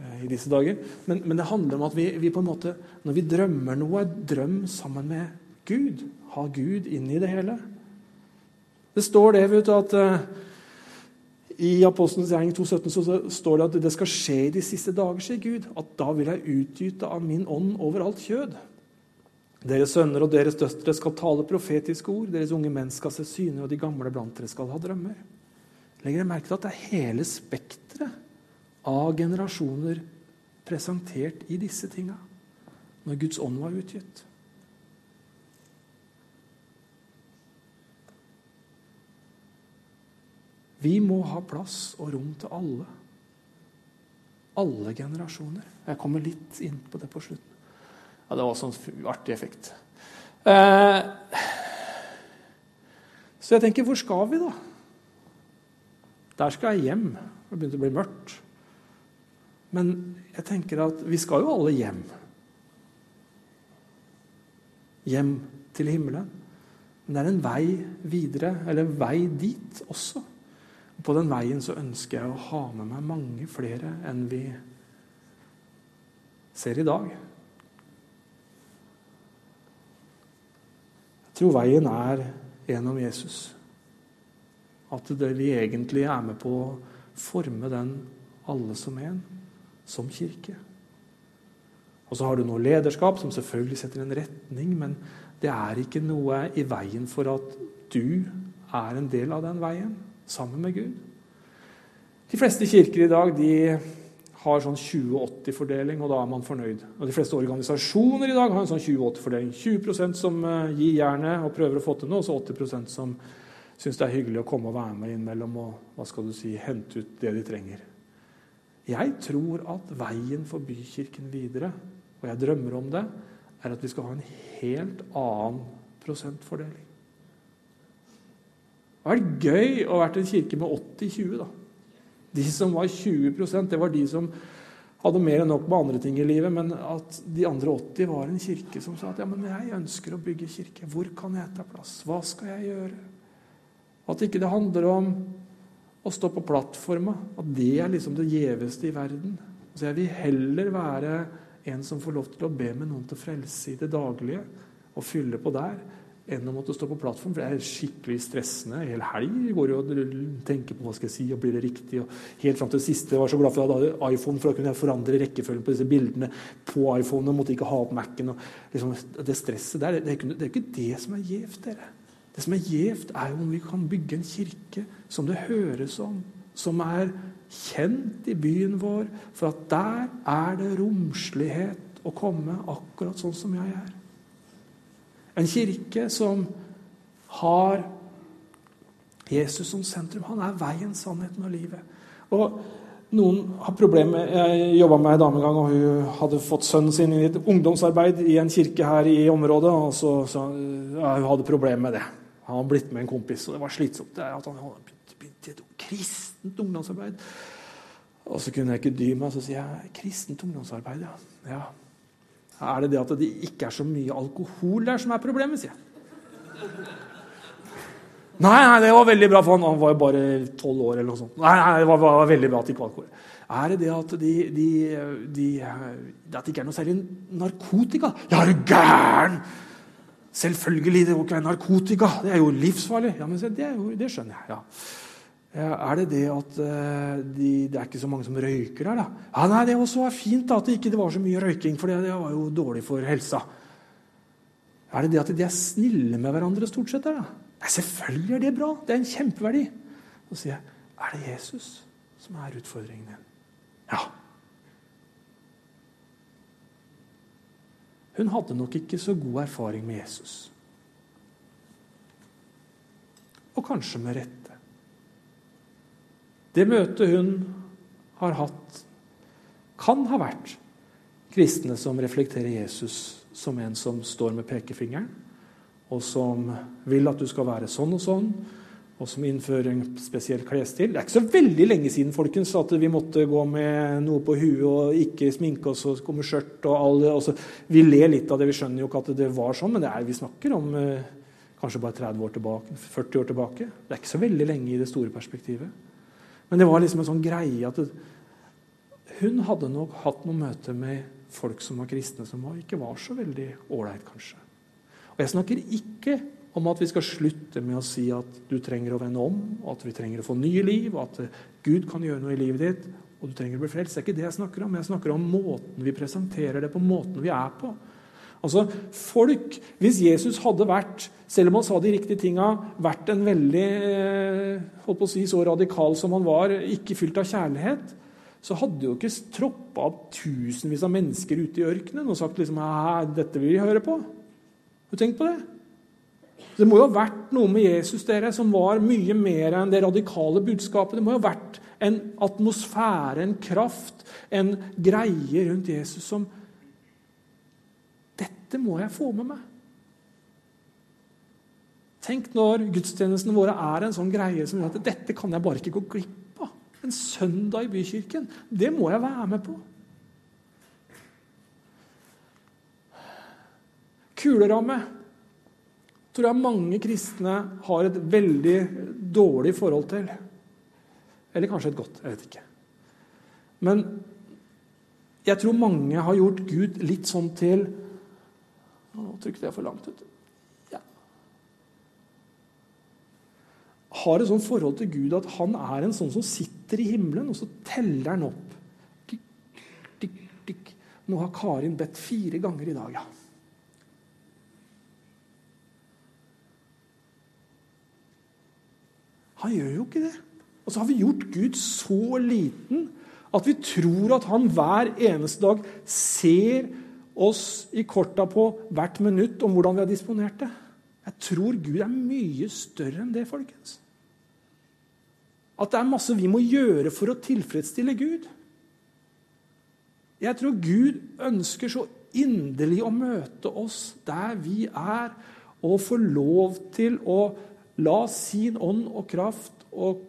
eh, i disse dager. Men, men det handler om at vi, vi, på en måte, når vi drømmer noe, drøm sammen med Gud. Ha Gud inn i det hele. Det står det vet du, at uh, I Apostelens gjerning 2,17 så står det at det skal skje i de siste dager, sier Gud, at da vil jeg utgyte av min ånd over alt kjød. Deres sønner og deres døtre skal tale profetiske ord, deres unge menn skal se syner, og de gamle blant dere skal ha drømmer. Legger dere merke til at det er hele spekteret av generasjoner presentert i disse tinga når Guds ånd var utgitt? Vi må ha plass og rom til alle. Alle generasjoner. Jeg kommer litt inn på det på slutten. Ja, Det var sånn artig effekt. Eh, så jeg tenker, hvor skal vi, da? Der skal jeg hjem. Det begynte å bli mørkt. Men jeg tenker at vi skal jo alle hjem. Hjem til himmelen. Men det er en vei videre, eller en vei dit også. På den veien så ønsker jeg å ha med meg mange flere enn vi ser i dag. Tror veien er gjennom Jesus. At det vi egentlig er med på å forme den alle som en, som kirke. Og så har du noe lederskap som selvfølgelig setter en retning, men det er ikke noe i veien for at du er en del av den veien sammen med Gud. De fleste kirker i dag de har sånn 20-80-fordeling, og da er man fornøyd. Og De fleste organisasjoner i dag har en sånn 20-80-fordeling. 20%, som eh, gir jernet og prøver å få til noe, og så 80% som syns det er hyggelig å komme og være med innimellom og hva skal du si, hente ut det de trenger. Jeg tror at veien for bykirken videre, og jeg drømmer om det, er at vi skal ha en helt annen prosentfordeling. Det har vært gøy å være en kirke med 80-20. da. De som var 20% det var de som hadde mer enn nok med andre ting i livet, men at de andre 80 var en kirke som sa at ja, men jeg ønsker å bygge kirke. Hvor kan jeg ta plass? Hva skal jeg gjøre? At ikke det handler om å stå på plattforma, at det er liksom det gjeveste i verden. Så jeg vil heller være en som får lov til å be med noen til frelse i det daglige, og fylle på der, enn å måtte stå på plattform. For det er skikkelig stressende. Hel helg går jo og tenker på hva skal jeg si, og blir det riktig. Og helt fram til det siste jeg var så glad for at jeg hadde iPhone, for da kunne jeg forandre rekkefølgen på disse bildene på iPhone. og måtte ikke ha opp Mac-en. Liksom, det stresset der, det er, ikke, det ikke det som er gjevt, dere. Det som er gjevt, er jo om vi kan bygge en kirke som det høres om, som er kjent i byen vår, for at der er det romslighet å komme akkurat sånn som jeg er. En kirke som har Jesus som sentrum. Han er veien, sannheten og livet. Og noen har problemer Jeg jobba med ei dame en gang, og hun hadde fått sønnen sin i et ungdomsarbeid i en kirke her i området. og så, så ja, Hun hadde problemer med det. Han hadde blitt med en kompis, og det var slitsomt. Det at han hadde begynt i et kristent ungdomsarbeid. Og så kunne jeg ikke dy meg, så sier jeg kristent ungdomsarbeid, ja. ja. Er det det at det ikke er så mye alkohol der som er problemet, sier jeg. Nei, nei, det var veldig bra, for han, han var jo bare tolv år. eller noe sånt. Nei, nei, det var, var, veldig bra at de ikke alkohol. Er det det at, de, de, de, at det ikke er noe særlig narkotika? Ja, er du gæren! Selvfølgelig, det må ikke narkotika. Det er jo livsfarlig. Ja, men det, det skjønner jeg. ja. Er det det at eh, de, det er ikke så mange som røyker her, da? Ja, nei, Det også var fint da, at det ikke var så mye røyking, for det, var jo dårlig for helsa. Er det det at de er snille med hverandre stort sett? da? Nei, selvfølgelig er det bra. Det er en kjempeverdi. Så sier jeg, er det Jesus som er utfordringen din? Ja. Hun hadde nok ikke så god erfaring med Jesus. Og kanskje med rette. Det møtet hun har hatt, kan ha vært kristne som reflekterer Jesus som en som står med pekefingeren, og som vil at du skal være sånn og sånn, og som innfører en spesiell klesstil. Det er ikke så veldig lenge siden folkens, at vi måtte gå med noe på huet og ikke sminke oss og komme skjørt. og og så, Vi ler litt av det, vi skjønner jo ikke at det var sånn, men det er vi snakker om eh, kanskje bare 30 år tilbake, 40 år tilbake. Det er ikke så veldig lenge i det store perspektivet. Men det var liksom en sånn greie at hun hadde nok hatt noen møter med folk som var kristne, som ikke var så veldig ålreit, kanskje. Og jeg snakker ikke om at vi skal slutte med å si at du trenger å vende om, at vi trenger å få nye liv, at Gud kan gjøre noe i livet ditt, og du trenger å bli frelst. Det er ikke det jeg snakker om. Jeg snakker om måten vi presenterer det på, måten vi er på. Altså, folk, Hvis Jesus hadde vært, selv om han sa de riktige tinga, vært en veldig eh, holdt på å si, så radikal som han var, ikke fylt av kjærlighet, så hadde jo ikke troppa opp tusenvis av mennesker ute i ørkenen og sagt liksom, dette vil vi høre på. Har du tenkt på det? Det må jo ha vært noe med Jesus dere, som var mye mer enn det radikale budskapet. Det må jo ha vært en atmosfære, en kraft, en greie rundt Jesus som Dette må jeg få med meg. Tenk når gudstjenestene våre er en sånn greie som at dette kan jeg bare ikke gå glipp av. En søndag i bykirken. Det må jeg være med på. Kuleramme tror jeg mange kristne har et veldig dårlig forhold til. Eller kanskje et godt. Jeg vet ikke. Men jeg tror mange har gjort Gud litt sånn til Nå trykte jeg for langt ut. Ja. Har et sånt forhold til Gud at han er en sånn som sitter i himmelen, og så teller han opp. Nå har Karin bedt fire ganger i dag, ja. Han gjør jo ikke det. Og så har vi gjort Gud så liten at vi tror at han hver eneste dag ser oss i korta på hvert minutt om hvordan vi har disponert det. Jeg tror Gud er mye større enn det, folkens. At det er masse vi må gjøre for å tilfredsstille Gud. Jeg tror Gud ønsker så inderlig å møte oss der vi er, og få lov til å la sin ånd og kraft og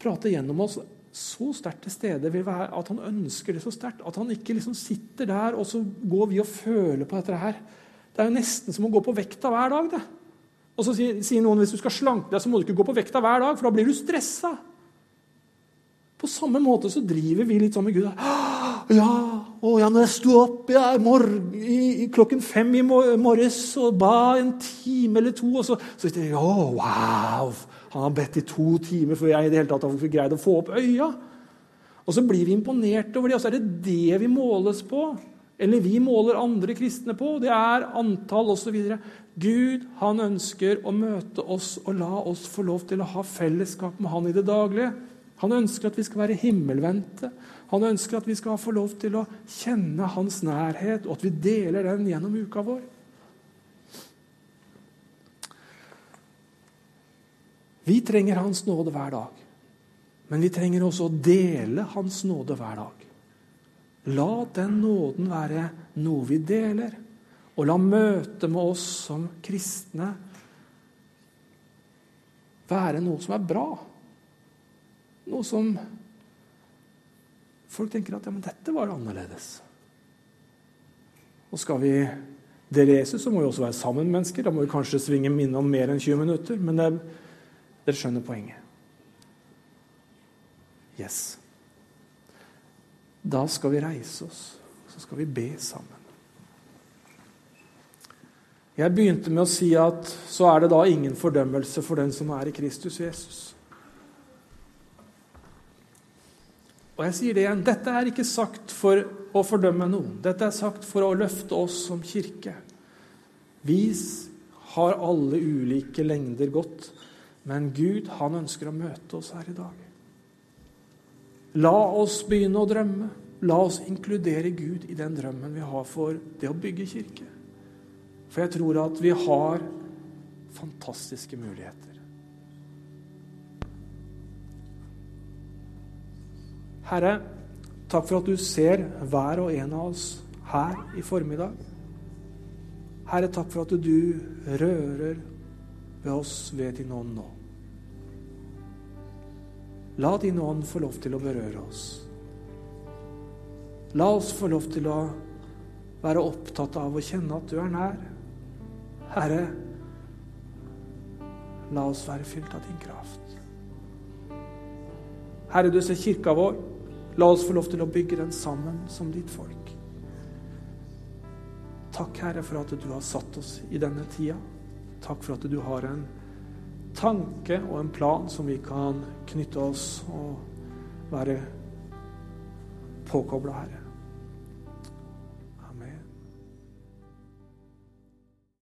prate gjennom oss så sterkt til stede være at han ønsker det så sterkt. At han ikke liksom sitter der, og så går vi og føler på dette her. Det er jo nesten som å gå på vekta hver dag. det. Og så sier noen hvis du skal slanke deg, så må du ikke gå på vekta hver dag, for da blir du stressa. På samme måte så driver vi litt sånn med Gud. Ja, å, ja, når jeg sto opp ja, i, klokken fem i morges og ba en time eller to, og så, så jeg, oh, wow, Han har bedt i to timer før jeg i det hele tatt har greid å få opp øya. Og så blir vi imponert over det, og så er det det vi måles på. Eller vi måler andre kristne på. Det er antall osv. Gud han ønsker å møte oss og la oss få lov til å ha fellesskap med Han i det daglige. Han ønsker at vi skal være himmelvendte. Han ønsker at vi skal få lov til å kjenne hans nærhet, og at vi deler den gjennom uka vår. Vi trenger Hans nåde hver dag, men vi trenger også å dele Hans nåde hver dag. La den nåden være noe vi deler, og la møtet med oss som kristne være noe som er bra. Noe som folk tenker at ja, men dette var annerledes. Og skal vi dele Jesus, så må vi også være sammen mennesker. Da må vi kanskje svinge minnet om mer enn 20 minutter. Men det, dere skjønner poenget. Yes. Da skal vi reise oss, så skal vi be sammen. Jeg begynte med å si at så er det da ingen fordømmelse for den som er i Kristus Jesus. Og jeg sier det igjen, dette er ikke sagt for å fordømme noen. Dette er sagt for å løfte oss som kirke. Vi har alle ulike lengder godt, men Gud han ønsker å møte oss her i dag. La oss begynne å drømme. La oss inkludere Gud i den drømmen vi har for det å bygge kirke. For jeg tror at vi har fantastiske muligheter. Herre, takk for at du ser hver og en av oss her i formiddag. Herre, takk for at du rører ved oss ved din ånd nå. La din ånd få lov til å berøre oss. La oss få lov til å være opptatt av å kjenne at du er nær. Herre, la oss være fylt av din kraft. Herre, du ser kirka vår. La oss få lov til å bygge den sammen som ditt folk. Takk, Herre, for at du har satt oss i denne tida. Takk for at du har en tanke og en plan som vi kan knytte oss og være påkobla, Herre.